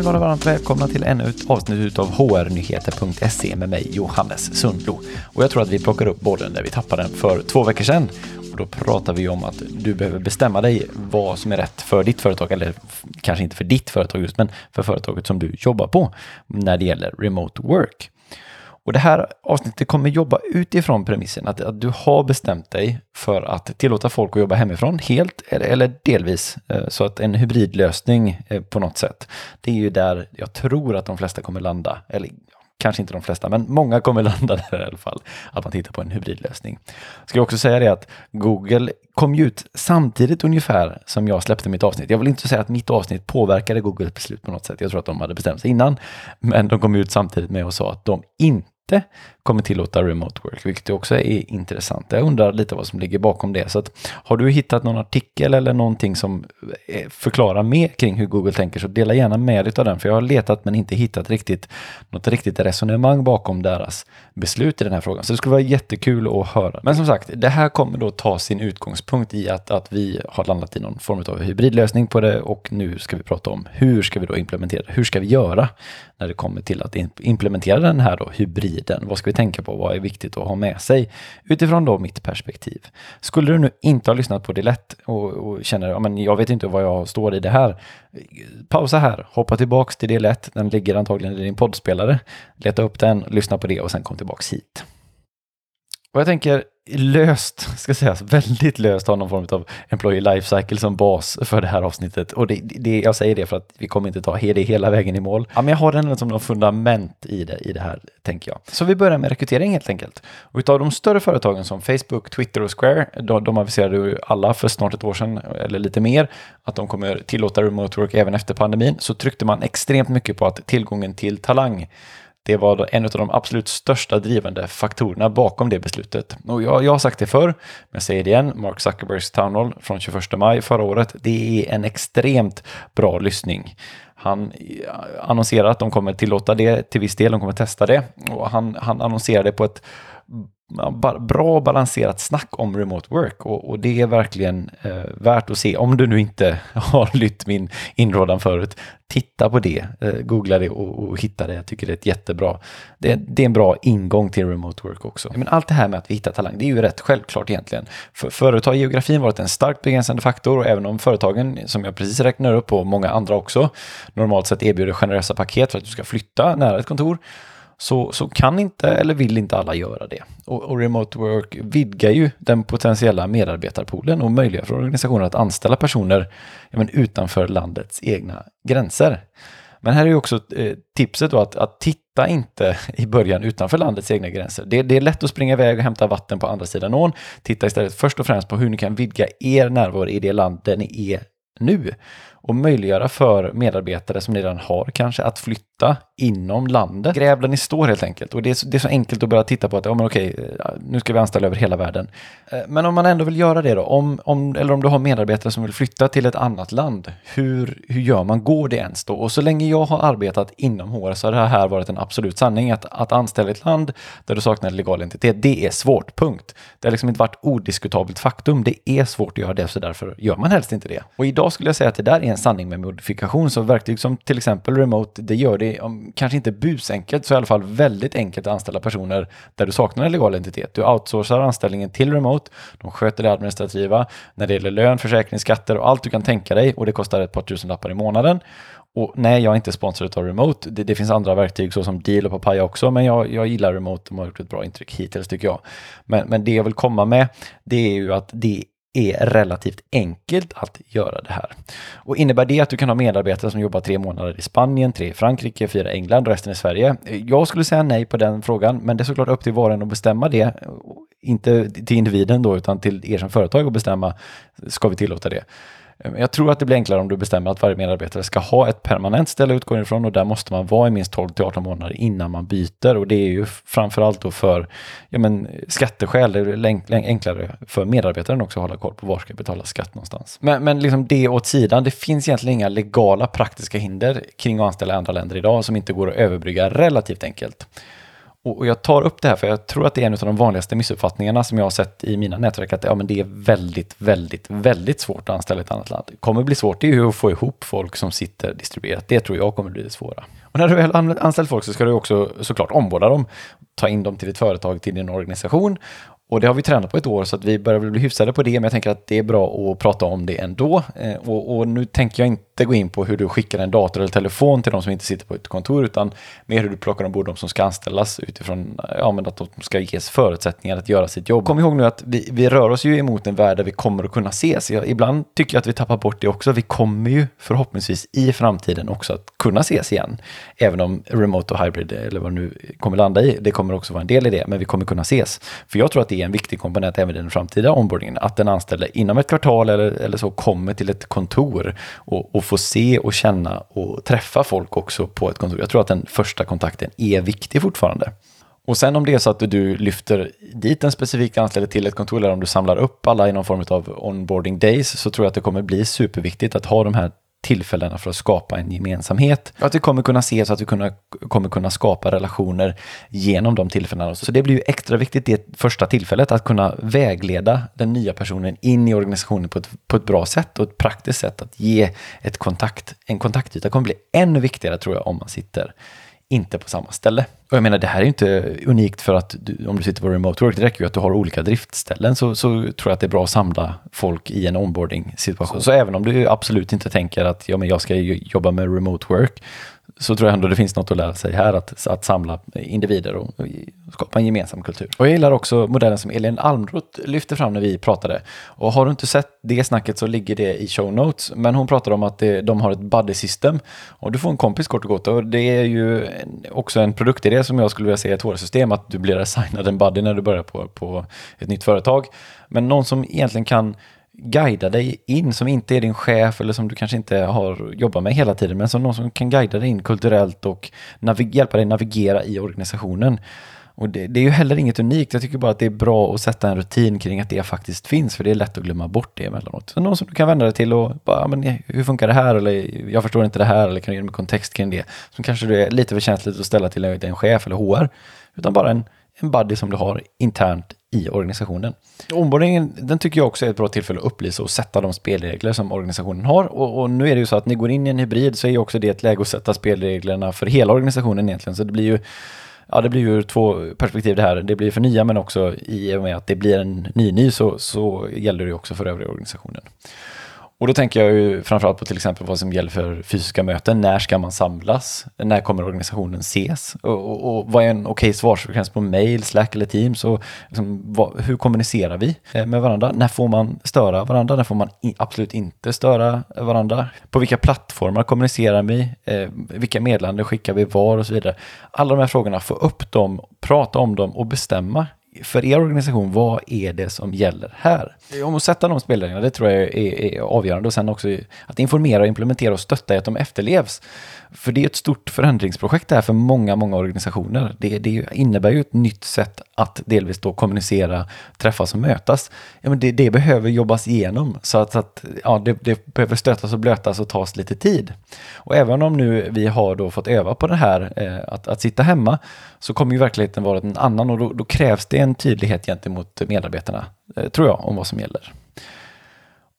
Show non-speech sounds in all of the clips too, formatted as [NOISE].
ni vara varmt välkomna till ännu ett avsnitt av hrnyheter.se med mig Johannes Sundlo. Och jag tror att vi plockar upp bollen där vi tappade den för två veckor sedan. Och då pratar vi om att du behöver bestämma dig vad som är rätt för ditt företag, eller kanske inte för ditt företag just, men för företaget som du jobbar på när det gäller remote work. Och det här avsnittet kommer jobba utifrån premissen att, att, du har bestämt dig för att tillåta folk att jobba hemifrån helt eller, eller delvis. Eh, så att en hybridlösning eh, på något sätt. Det är ju där jag tror att de flesta kommer landa. Eller kanske inte de flesta, men många kommer [LAUGHS] landa där i alla fall. Att man tittar på en hybridlösning. Ska jag också säga det att Google kom ju ut samtidigt ungefär som jag släppte mitt avsnitt. Jag vill inte säga att mitt avsnitt påverkade Googles beslut på något sätt. Jag tror att de hade bestämt sig innan, men de kom ut samtidigt med och sa att de inte inte kommer tillåta remote work, vilket också är intressant. Jag undrar lite vad som ligger bakom det. Så att, har du hittat någon artikel eller någonting som eh, förklarar mer kring hur Google tänker så dela gärna med dig av den, för jag har letat men inte hittat riktigt något riktigt resonemang bakom deras beslut i den här frågan. Så det skulle vara jättekul att höra. Men som sagt, det här kommer då ta sin utgångspunkt i att, att vi har landat i någon form av hybridlösning på det och nu ska vi prata om hur ska vi då implementera Hur ska vi göra när det kommer till att implementera den här då hybriden? Vad ska vi tänka på? Vad är viktigt att ha med sig utifrån då mitt perspektiv? Skulle du nu inte ha lyssnat på det lätt och, och känner att ja, jag vet inte vad jag står i det här. Pausa här, hoppa tillbaks till det lätt. Den ligger antagligen i din poddspelare. Leta upp den, lyssna på det och sen kom tillbaks hit. Och jag tänker löst, [LAUGHS] ska sägas, väldigt löst ha någon form av Employee Life Cycle som bas för det här avsnittet. Och det, det, jag säger det för att vi kommer inte ta det hela vägen i mål. Ja, men jag har den som någon fundament i det, i det här, tänker jag. Så vi börjar med rekrytering helt enkelt. Och utav de större företagen som Facebook, Twitter och Square, de, de aviserade ju alla för snart ett år sedan, eller lite mer, att de kommer tillåta remote work även efter pandemin, så tryckte man extremt mycket på att tillgången till talang det var en av de absolut största drivande faktorerna bakom det beslutet. Och jag, jag har sagt det förr, men jag säger det igen, Mark Zuckerbergs Town Hall från 21 maj förra året, det är en extremt bra lyssning. Han eh, annonserar att de kommer tillåta det till viss del, de kommer testa det. Och han, han annonserade på ett bra balanserat snack om remote work och, och det är verkligen eh, värt att se. Om du nu inte [LAUGHS] har lytt min inrådan förut, titta på det, eh, googla det och, och, hitta det. Jag tycker det är ett jättebra, det, det, är en bra ingång till remote work också. Men allt det här med att vi hittar talang, det är ju rätt självklart egentligen. För, förut har geografin varit en starkt begränsande faktor och även om företagen, som jag precis räknar upp och många andra också, normalt sett erbjuder generösa paket för att du ska flytta nära ett kontor, så, så kan inte eller vill inte alla göra det. Och, och, remote work vidgar ju den potentiella medarbetarpoolen och möjliggör för organisationer att anställa personer ja, men utanför landets egna gränser. Men här är ju också eh, tipset då att, att titta inte i början utanför landets egna gränser. Det, det, är lätt att springa iväg och hämta vatten på andra sidan ån. Titta istället först och främst på hur ni kan vidga er närvaro i det land där ni är nu och möjliggöra för medarbetare som ni redan har kanske att flytta inom landet. Gräv där ni står helt enkelt. Och det är, så, det är så enkelt att börja titta på att ja, men okej, eh, nu ska vi anställa över hela världen. Eh, men om man ändå vill göra det då, om, om, eller om du har medarbetare som vill flytta till ett annat land, hur, hur gör man? Går det ens då? Och så länge jag har arbetat inom HR så har det här varit en absolut sanning. Att, att anställa ett land där du saknar legal identitet, det är svårt, punkt. Det har liksom inte varit odiskutabelt faktum. Det är svårt att göra det, så därför gör man helst inte det. Och idag skulle jag säga att det där är en sanning med modifikation. Så verktyg som till exempel Remote, det gör det, om, kanske inte busenkelt, så i alla fall väldigt enkelt att anställa personer där du saknar en legal identitet. Du outsourcar anställningen till Remote, de sköter det administrativa när det gäller lön, försäkring, skatter och allt du kan tänka dig och det kostar ett par tusen lappar i månaden. Och nej, jag är inte sponsrad av Remote. Det, det, finns andra verktyg såsom Deal och Papaya också, men jag, jag gillar Remote. De har gjort ett bra intryck hittills tycker jag. Men, men det jag vill komma med, det är ju att det är relativt enkelt att göra det här. Och innebär det att du kan ha medarbetare som jobbar tre månader i Spanien, tre i Frankrike, fyra i England och resten i Sverige? Jag skulle säga nej på den frågan, men det är såklart upp till var och en att bestämma det. Inte till individen då, utan till er som företag att bestämma, ska vi tillåta det? Jag tror att det blir enklare om du bestämmer att varje medarbetare ska ha ett permanent ställe att utgå ifrån och där måste man vara i minst 12 till 18 månader innan man byter och det är ju framförallt då för ja men, skatteskäl, det är enklare för medarbetaren också att hålla koll på var ska betala skatt någonstans. Men, men liksom det åt sidan, det finns egentligen inga legala praktiska hinder kring att anställa andra länder idag som inte går att överbrygga relativt enkelt. Och jag tar upp det här för jag tror att det är en av de vanligaste missuppfattningarna som jag har sett i mina nätverk, att ja, men det är väldigt, väldigt, väldigt svårt att anställa i ett annat land. Det kommer bli svårt, det är ju att få ihop folk som sitter distribuerat. Det tror jag kommer bli det svåra. Och när du väl anställt folk så ska du också såklart omvårda dem, ta in dem till ditt företag, till din organisation och det har vi tränat på ett år så att vi börjar bli hyfsade på det, men jag tänker att det är bra att prata om det ändå. Eh, och, och, nu tänker jag inte gå in på hur du skickar en dator eller telefon till de som inte sitter på ett kontor, utan mer hur du plockar ombord de som ska anställas utifrån ja, men att de ska ges förutsättningar att göra sitt jobb. Kom ihåg nu att vi, vi rör oss ju emot en värld där vi kommer att kunna ses. Jag, ibland tycker jag att vi tappar bort det också. Vi kommer ju förhoppningsvis i framtiden också att kunna ses igen. Även om remote och hybrid, eller vad det nu kommer landa i, det kommer också vara en del i det, men vi kommer kunna ses. För jag tror att det är en viktig komponent även i den framtida onboardingen. Att den anställde inom ett kvartal eller, eller så kommer till ett kontor och, och får se och känna och träffa folk också på ett kontor. Jag tror att den första kontakten är viktig fortfarande. Och sen om det är så att du lyfter dit en specifik anställd till ett kontor eller om du samlar upp alla i någon form av onboarding days så tror jag att det kommer bli superviktigt att ha de här tillfällena för att skapa en gemensamhet. Att vi kommer kunna se så att vi kunna, kommer kunna skapa relationer genom de tillfällena. Så det blir ju extra viktigt det första tillfället att kunna vägleda den nya personen in i organisationen på ett, på ett bra sätt och ett praktiskt sätt att ge ett kontakt, en kontaktyta. Kommer bli ännu viktigare tror jag om man sitter inte på samma ställe. Och jag menar, det här är inte unikt för att du, om du sitter på remote work, det räcker ju att du har olika driftställen så, så tror jag att det är bra att samla folk i en onboarding-situation. Så även om du absolut inte tänker att ja, men jag ska jobba med remote work, så tror jag ändå det finns något att lära sig här, att, att samla individer och, och skapa en gemensam kultur. Och jag gillar också modellen som Elin Almroth lyfte fram när vi pratade. Och har du inte sett det snacket så ligger det i show notes. Men hon pratar om att det, de har ett buddy system och du får en kompis kort och gott. Och det är ju också en produktidé som jag skulle vilja se i ett HR-system, att du blir assignad en buddy när du börjar på, på ett nytt företag. Men någon som egentligen kan guida dig in, som inte är din chef eller som du kanske inte har jobbat med hela tiden, men som någon som kan guida dig in kulturellt och hjälpa dig navigera i organisationen. Och det, det, är ju heller inget unikt. Jag tycker bara att det är bra att sätta en rutin kring att det faktiskt finns, för det är lätt att glömma bort det emellanåt. Så någon som du kan vända dig till och bara, men hur funkar det här? Eller jag förstår inte det här, eller kan du ge mig kontext kring det? Som kanske du är lite för känsligt att ställa till en chef eller HR, utan bara en, en buddy som du har internt i organisationen. Onboardingen, den tycker jag också är ett bra tillfälle att upplysa och sätta de spelregler som organisationen har. Och, och, nu är det ju så att ni går in i en hybrid så är ju också det ett läge att sätta spelreglerna för hela organisationen egentligen. Så det blir ju Ja, det blir ju två perspektiv det här. Det blir för nya men också i och med att det blir en ny ny så, så gäller det också för övriga organisationen. Och då tänker jag ju framförallt på till exempel vad som gäller för fysiska möten. När ska man samlas? När kommer organisationen ses? Och, och, och vad är en okej okay svarsfrekvens på mail, Slack eller Teams? Och liksom, vad, hur kommunicerar vi eh, med varandra? När får man störa varandra? När får man i, absolut inte störa varandra? På vilka plattformar kommunicerar vi? Eh, vilka meddelanden skickar vi var och så vidare? Alla de här frågorna, få upp dem, prata om dem och bestämma för er organisation, vad är det som gäller här? Om att sätta de spelreglerna, det tror jag är, är, avgörande. Och sen också att informera, implementera och stötta i att de efterlevs. För det är ett stort förändringsprojekt det här för många, många organisationer. Det, det innebär ju ett nytt sätt att delvis då kommunicera, träffas och mötas. Ja, men det, det behöver jobbas igenom så att, att ja, det, det, behöver stötas och blötas och tas lite tid. Och även om nu vi har då fått öva på det här, eh, att, att sitta hemma, så kommer ju verkligheten vara en annan och då, då krävs det en tydlighet gentemot medarbetarna, eh, tror jag, om vad som gäller.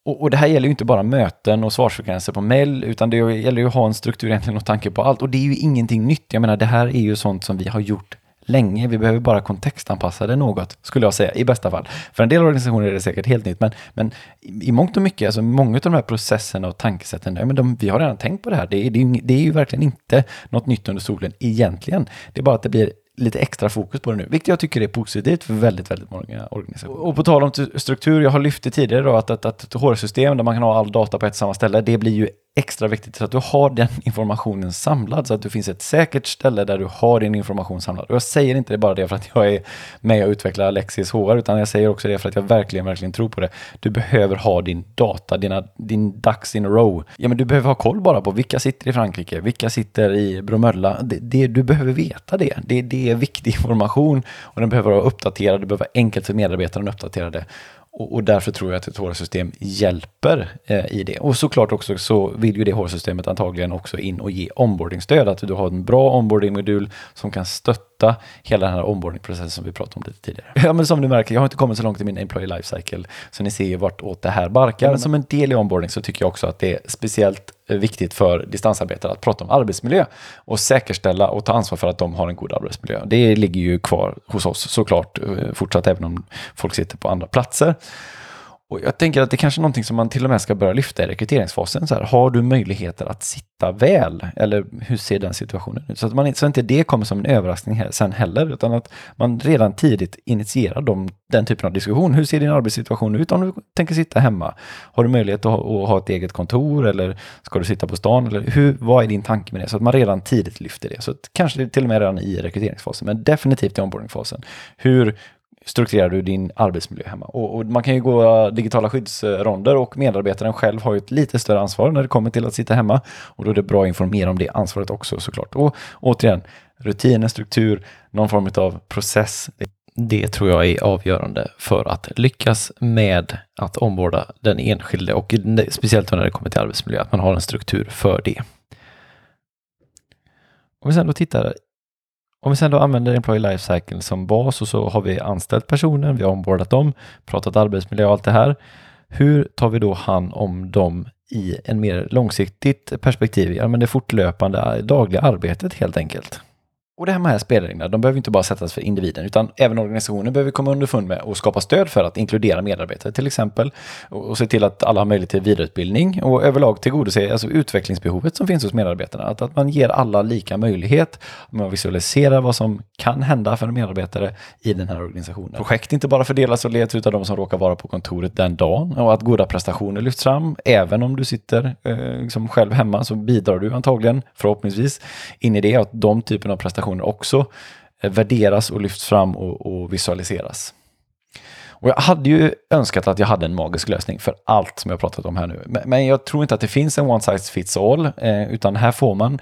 Och, och, det här gäller ju inte bara möten och svarsfrekvenser på mail, utan det gäller ju att ha en struktur egentligen och tanke på allt. Och det är ju ingenting nytt. Jag menar, det här är ju sånt som vi har gjort länge. Vi behöver bara kontextanpassa det något, skulle jag säga, i bästa fall. För en del organisationer är det säkert helt nytt, men, men i mångt och mycket, alltså många av de här processerna och tankesätten, ja, men de, vi har redan tänkt på det här. Det, det, det är ju verkligen inte något nytt under solen egentligen. Det är bara att det blir lite extra fokus på det nu, vilket jag tycker är positivt för väldigt, väldigt många organisationer. Och på tal om struktur, jag har lyft det tidigare då, att, att, att ett HR-system där man kan ha all data på ett samma ställe, det blir ju extra viktigt så att du har den informationen samlad så att det finns ett säkert ställe där du har din information samlad. Och jag säger inte det bara det för att jag är med och utvecklar Alexis HR utan jag säger också det för att jag verkligen, verkligen tror på det. Du behöver ha din data, dina, din ducks in a row. Ja, men du behöver ha koll bara på vilka sitter i Frankrike, vilka sitter i Bromölla. Det, det, du behöver veta det. det. Det är viktig information och den behöver vara uppdaterad. Det behöver vara enkelt för medarbetarna att uppdatera det. Och, och därför tror jag att ett HR-system hjälper eh, i det. Och såklart också så vill ju det HR-systemet antagligen också in och ge onboardingstöd. Att du har en bra onboardingmodul som kan stötta hela den här onboardingprocessen som vi pratade om lite tidigare. Ja, men som du märker, jag har inte kommit så långt i min employee lifecycle, så ni ser ju vart åt det här barkar. Men som en del i onboarding så tycker jag också att det är speciellt Eh, viktigt för distansarbetare att prata om arbetsmiljö och säkerställa och ta ansvar för att de har en god arbetsmiljö. Det ligger ju kvar hos oss såklart eh, fortsatt även om folk sitter på andra platser. Och jag tänker att det kanske är någonting som man till och med ska börja lyfta i rekryteringsfasen. Så här, har du möjligheter att sitta väl? Eller hur ser den situationen ut? Så att man, så inte det kommer som en överraskning här, sen heller, utan att man redan tidigt initierar de, den typen av diskussion. Hur ser din arbetssituation ut om du tänker sitta hemma? Har du möjlighet att ha, att ha ett eget kontor eller ska du sitta på stan? Eller hur, vad är din tanke med det? Så att man redan tidigt lyfter det. Så att kanske till och med redan i rekryteringsfasen, men definitivt i onboardingfasen. Hur strukturerar du din arbetsmiljö hemma. Och, och, man kan ju gå eh, digitala skyddsronder och medarbetaren själv har ju ett lite större ansvar när det kommer till att sitta hemma. Och då är det bra att informera om det ansvaret också såklart. Och återigen, rutiner, struktur, någon form av process. Det tror jag är avgörande för att lyckas med att omvårda den enskilde och speciellt när det kommer till arbetsmiljö, att man har en struktur för det. Om vi sen då tittar om vi sedan då använder Employee Lifecycle som bas och så har vi anställt personen, vi har ombordat dem, pratat arbetsmiljö och allt det här. Hur tar vi då hand om dem i en mer långsiktigt perspektiv? Ja, men det fortlöpande dagliga arbetet helt enkelt. Och det här med spelreglerna, de behöver inte bara sättas för individen, utan även organisationen behöver komma underfund med och skapa stöd för att inkludera medarbetare till exempel. Och, och se till att alla har möjlighet till vidareutbildning och överlag tillgodose alltså utvecklingsbehovet som finns hos medarbetarna. Att, att man ger alla lika möjlighet, man visualiserar vad som kan hända för en medarbetare i den här organisationen. Projekt inte bara fördelas och leds av de som råkar vara på kontoret den dagen och att goda prestationer lyfts fram. Även om du sitter eh, liksom själv hemma så bidrar du antagligen, förhoppningsvis, in i det att de typen av prestationer prestationer också eh, värderas och lyfts fram och, och visualiseras. Och jag hade ju önskat att jag hade en magisk lösning för allt som jag pratat om här nu. Men, jag tror inte att det finns en one size fits all, eh, utan här får man,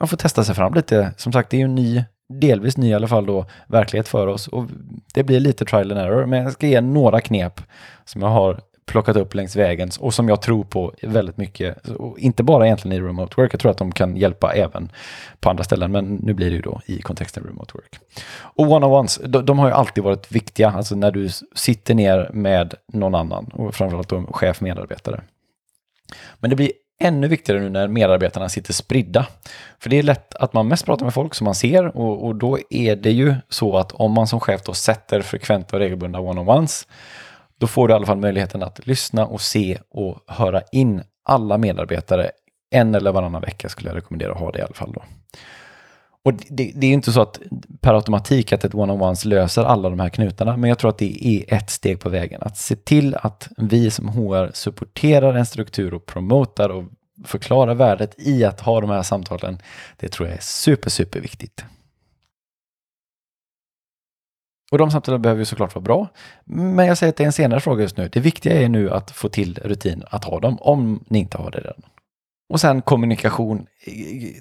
man får testa sig fram lite. Som sagt, det är ju en ny, delvis ny i alla fall då, verklighet för oss. Och det blir lite trial and error, men jag ska ge några knep som jag har plockat upp längs vägen och som jag tror på väldigt mycket. Och inte bara egentligen i remote work, jag tror att de kan hjälpa även på andra ställen, men nu blir det ju då i kontexten remote work. Och one-on-ones, de, de, har ju alltid varit viktiga, alltså när du sitter ner med någon annan och framförallt då chef medarbetare. Men det blir ännu viktigare nu när medarbetarna sitter spridda. För det är lätt att man mest pratar med folk som man ser och, och då är det ju så att om man som chef då sätter frekventa och regelbundna one-on-ones då får du i alla fall möjligheten att lyssna och se och höra in alla medarbetare en eller varannan vecka skulle jag rekommendera att ha det i alla fall. Då. Och det, det är inte så att per automatik att ett one-on-ones löser alla de här knutarna, men jag tror att det är ett steg på vägen. Att se till att vi som HR supporterar en struktur och promotar och förklarar värdet i att ha de här samtalen, det tror jag är super, super viktigt. Och de samtalen behöver ju såklart vara bra. Men jag säger att det är en senare fråga just nu. Det viktiga är nu att få till rutin att ha dem, om ni inte har det redan. Och sen kommunikation.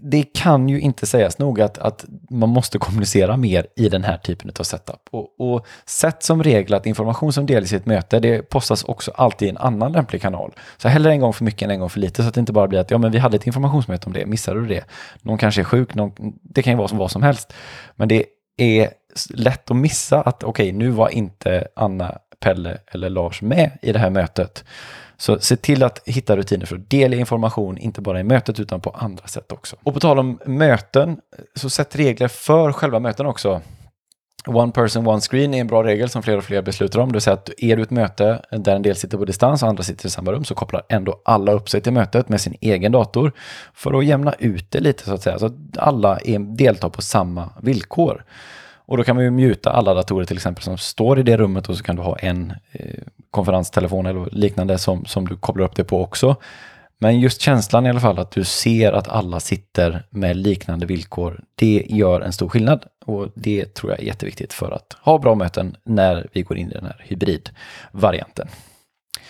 Det kan ju inte sägas nog att, att man måste kommunicera mer i den här typen av setup. Och, och sätt som regel att information som delas i ett möte, det postas också alltid i en annan lämplig kanal. Så hellre en gång för mycket än en gång för lite, så att det inte bara blir att ja, men vi hade ett informationsmöte om det, missade du det? Någon kanske är sjuk, någon, det kan ju vara som vad som helst. Men det är lätt att missa att okej, okay, nu var inte Anna, Pelle eller Lars med i det här mötet. Så se till att hitta rutiner för att dela information, inte bara i mötet utan på andra sätt också. Och på tal om möten, så sätt regler för själva möten också. One person, one screen är en bra regel som fler och fler beslutar om. Det vill säga att är du ett möte där en del sitter på distans och andra sitter i samma rum så kopplar ändå alla upp sig till mötet med sin egen dator för att jämna ut det lite så att säga. Så att alla är, deltar på samma villkor. Och då kan man ju mjuta alla datorer till exempel som står i det rummet och så kan du ha en eh, konferenstelefon eller liknande som, som du kopplar upp det på också. Men just känslan i alla fall att du ser att alla sitter med liknande villkor, det gör en stor skillnad. Och det tror jag är jätteviktigt för att ha bra möten när vi går in i den här hybridvarianten.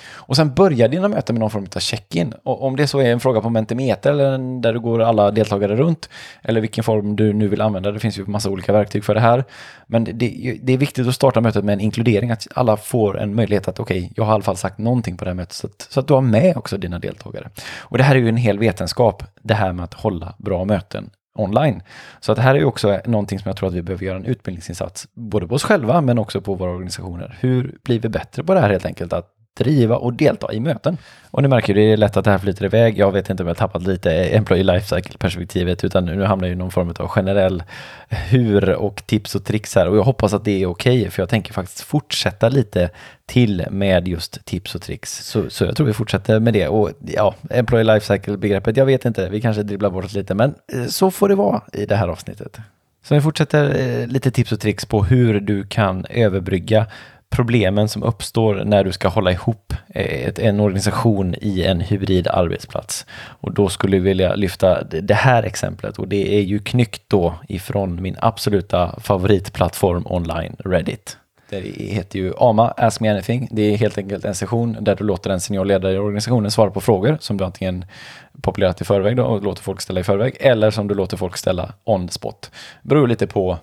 Och sen börjar dina möten med någon form av check-in. Och om det så är en fråga på Mentimeter eller där du går alla deltagare runt, eller vilken form du nu vill använda, det finns ju massa olika verktyg för det här. Men det, det är viktigt att starta mötet med en inkludering, att alla får en möjlighet att okej, okay, jag har i alla fall sagt någonting på det här mötet, så att, så att du har med också dina deltagare. Och det här är ju en hel vetenskap, det här med att hålla bra möten online. Så att det här är ju också någonting som jag tror att vi behöver göra en utbildningsinsats, både på oss själva men också på våra organisationer. Hur blir vi bättre på det här helt enkelt? Att driva och delta i möten. Och ni märker, det är lätt att det här flyter iväg. Jag vet inte om jag tappat lite employee lifecycle-perspektivet, utan nu hamnar jag i någon form av generell hur och tips och tricks här. Och jag hoppas att det är okej, okay, för jag tänker faktiskt fortsätta lite till med just tips och tricks. Så, så jag tror vi fortsätter med det. Och ja, employee lifecycle-begreppet, jag vet inte, vi kanske dribblar bort lite, men eh, så får det vara i det här avsnittet. Så vi fortsätter eh, lite tips och tricks på hur du kan överbrygga problemen som uppstår när du ska hålla ihop eh, ett, en organisation i en hybrid arbetsplats. Och då skulle jag vilja lyfta det här exemplet och det är ju knyckt då ifrån min absoluta favoritplattform online, Reddit. Det heter ju AMA, Ask Me Anything. Det är helt enkelt en session där du låter en seniorledare i organisationen svara på frågor som du antingen populerat i förväg då och låter folk ställa i förväg eller som du låter folk ställa on the spot. Det beror lite på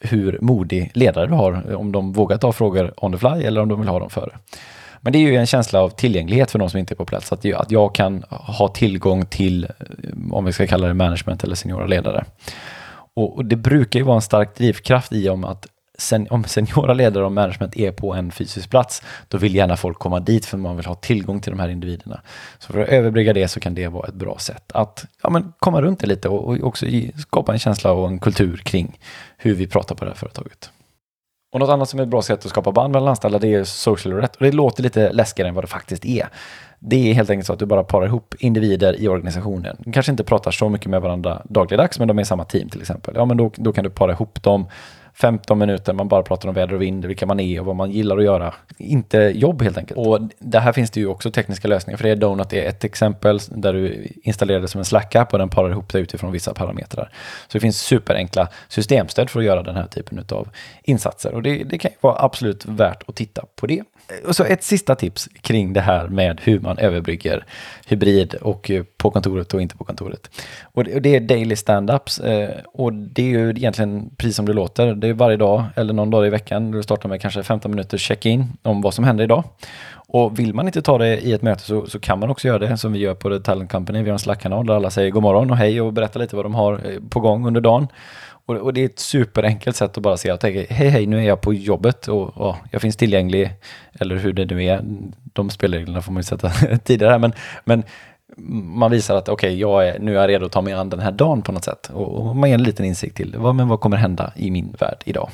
hur modig ledare du har, eh, om de vågar ta frågor on the fly eller om de vill ha dem före. Men det är ju en känsla av tillgänglighet för de som inte är på plats, att, att jag kan ha tillgång till, eh, om vi ska kalla det management eller seniora ledare. Och, och det brukar ju vara en stark drivkraft i om att sen, om seniora ledare och management är på en fysisk plats, då vill gärna folk komma dit för man vill ha tillgång till de här individerna. Så för att överbrygga det så kan det vara ett bra sätt att ja, men komma runt det lite och, och också skapa en känsla och en kultur kring hur vi pratar på det här företaget. Och något annat som är ett bra sätt att skapa band mellan anställda det är social rätt. Och det låter lite läskigare än vad det faktiskt är. Det är helt enkelt så att du bara parar ihop individer i organisationen. De kanske inte pratar så mycket med varandra dagligdags, men de är i samma team till exempel. Ja, men då, då kan du para ihop dem 15 minuter, man bara pratar om väder och vind, vilka man är och vad man gillar att göra. Inte jobb helt enkelt. Och det här finns det ju också tekniska lösningar för det. Donut är ett exempel där du installerar det som en Slack-app och den parar ihop det utifrån vissa parametrar. Så det finns superenkla systemstöd för att göra den här typen av insatser och det, det kan vara absolut värt att titta på det. Och så ett sista tips kring det här med hur man överbrygger hybrid och på kontoret och inte på kontoret. Och det är daily stand-ups eh, och det är ju egentligen precis som det låter. Det är varje dag eller någon dag i veckan. Du startar med kanske 15 minuters check-in om vad som händer idag. Och vill man inte ta det i ett möte så, så kan man också göra det som vi gör på The Talent Company. Vi har en Slack-kanal där alla säger god morgon och hej och berättar lite vad de har eh, på gång under dagen. Och, och, det är ett superenkelt sätt att bara se tänka, hej hej nu är jag på jobbet och, och jag finns tillgänglig eller hur det nu är. De spelreglerna får man ju sätta [LAUGHS] tidigare men, men man visar att okej, okay, nu är jag redo att ta mig an den här dagen på något sätt. Och, och man ger en liten insikt till vad, men vad kommer hända i min värld idag.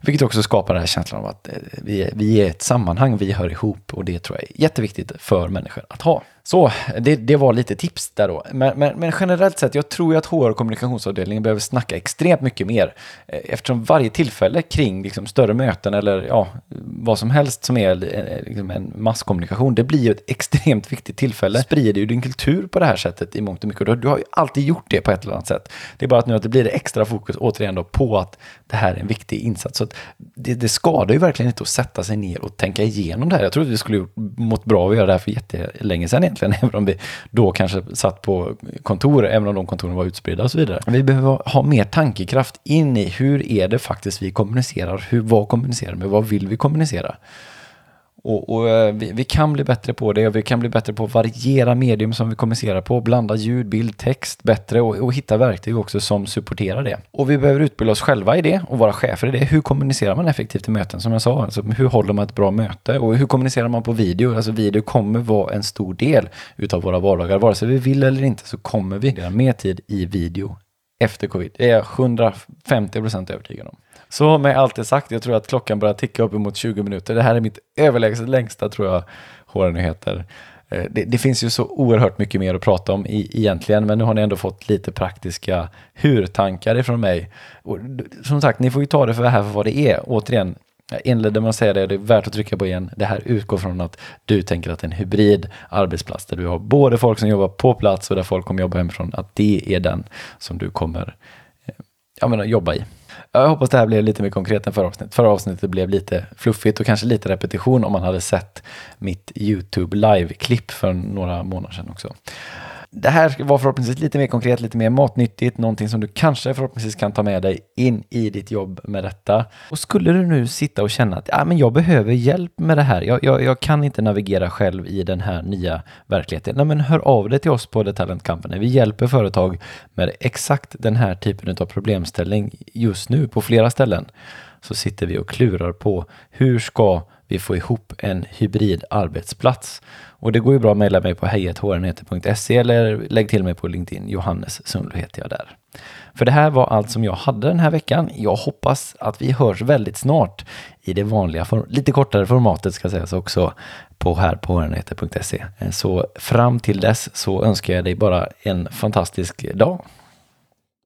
Vilket också skapar den här känslan av att eh, vi, vi är ett sammanhang, vi hör ihop och det tror jag är jätteviktigt för människor att ha. Så det, det var lite tips där då. Men, men, men, generellt sett, jag tror ju att HR och kommunikationsavdelningen behöver snacka extremt mycket mer. Eh, eftersom varje tillfälle kring liksom, större möten eller ja, vad som helst som är eh, liksom, en masskommunikation, det blir ju ett extremt viktigt tillfälle. Sprider ju din kultur på det här sättet i mångt och mycket. Du har ju alltid gjort det på ett eller annat sätt. Det är bara att nu att det blir det extra fokus återigen då på att det här är en viktig insats. Så det, det skadar ju verkligen inte att sätta sig ner och tänka igenom det här. Jag tror att vi skulle mått bra av att göra det här för jättelänge sedan egentligen, [LAUGHS] även om vi då kanske satt på kontor, även om de kontoren var utspridda och så vidare. Vi behöver ha mer tankekraft in i hur är det faktiskt vi kommunicerar, hur, vad kommunicerar vi, vad vill vi kommunicera? Och, och eh, vi, vi, kan bli bättre på det och vi kan bli bättre på att variera medium som vi kommunicerar på, blanda ljud, bild, text bättre och, och, hitta verktyg också som supporterar det. Och vi behöver utbilda oss själva i det och vara chefer i det. Hur kommunicerar man effektivt i möten som jag sa? Alltså, hur håller man ett bra möte? Och hur kommunicerar man på video? Alltså video kommer vara en stor del utav våra vardagar. Vare sig vi vill eller inte så kommer vi ha mer tid i video efter covid. Det är jag 150 procent övertygad om. Så med allt det sagt, jag tror att klockan börjar ticka upp emot 20 minuter. Det här är mitt överlägset längsta tror jag HR-nyheter. Eh, det, det, finns ju så oerhört mycket mer att prata om i, egentligen, men nu har ni ändå fått lite praktiska hur-tankar ifrån mig. Och, som sagt, ni får ju ta det för här för vad det är. Återigen, jag inledde med att säga det, det är värt att trycka på igen. Det här utgår från att du tänker att en hybrid arbetsplats där du har både folk som jobbar på plats och där folk kommer jobba hemifrån, att det är den som du kommer ja, men, jobba i. Jag hoppas det här blev lite mer konkret än förra avsnittet. Förra avsnittet blev lite fluffigt och kanske lite repetition om man hade sett mitt YouTube live-klipp för några månader sedan också. Det här var förhoppningsvis lite mer konkret, lite mer matnyttigt, någonting som du kanske förhoppningsvis kan ta med dig in i ditt jobb med detta. Och skulle du nu sitta och känna att ja, men jag behöver hjälp med det här, jag, jag, jag kan inte navigera själv i den här nya verkligheten, nej, men hör av dig till oss på The Talent Company. Vi hjälper företag med exakt den här typen av problemställning just nu på flera ställen. Så sitter vi och klurar på hur ska vi få ihop en hybrid arbetsplats. Och det går ju bra att mejla mig på hejethrnyheter.se eller lägg till mig på LinkedIn. Johannes Sundlo heter jag där. För det här var allt som jag hade den här veckan. Jag hoppas att vi hörs väldigt snart i det vanliga, lite kortare formatet ska sägas också, på här på hrnheter.se. Så fram till dess så önskar jag dig bara en fantastisk dag.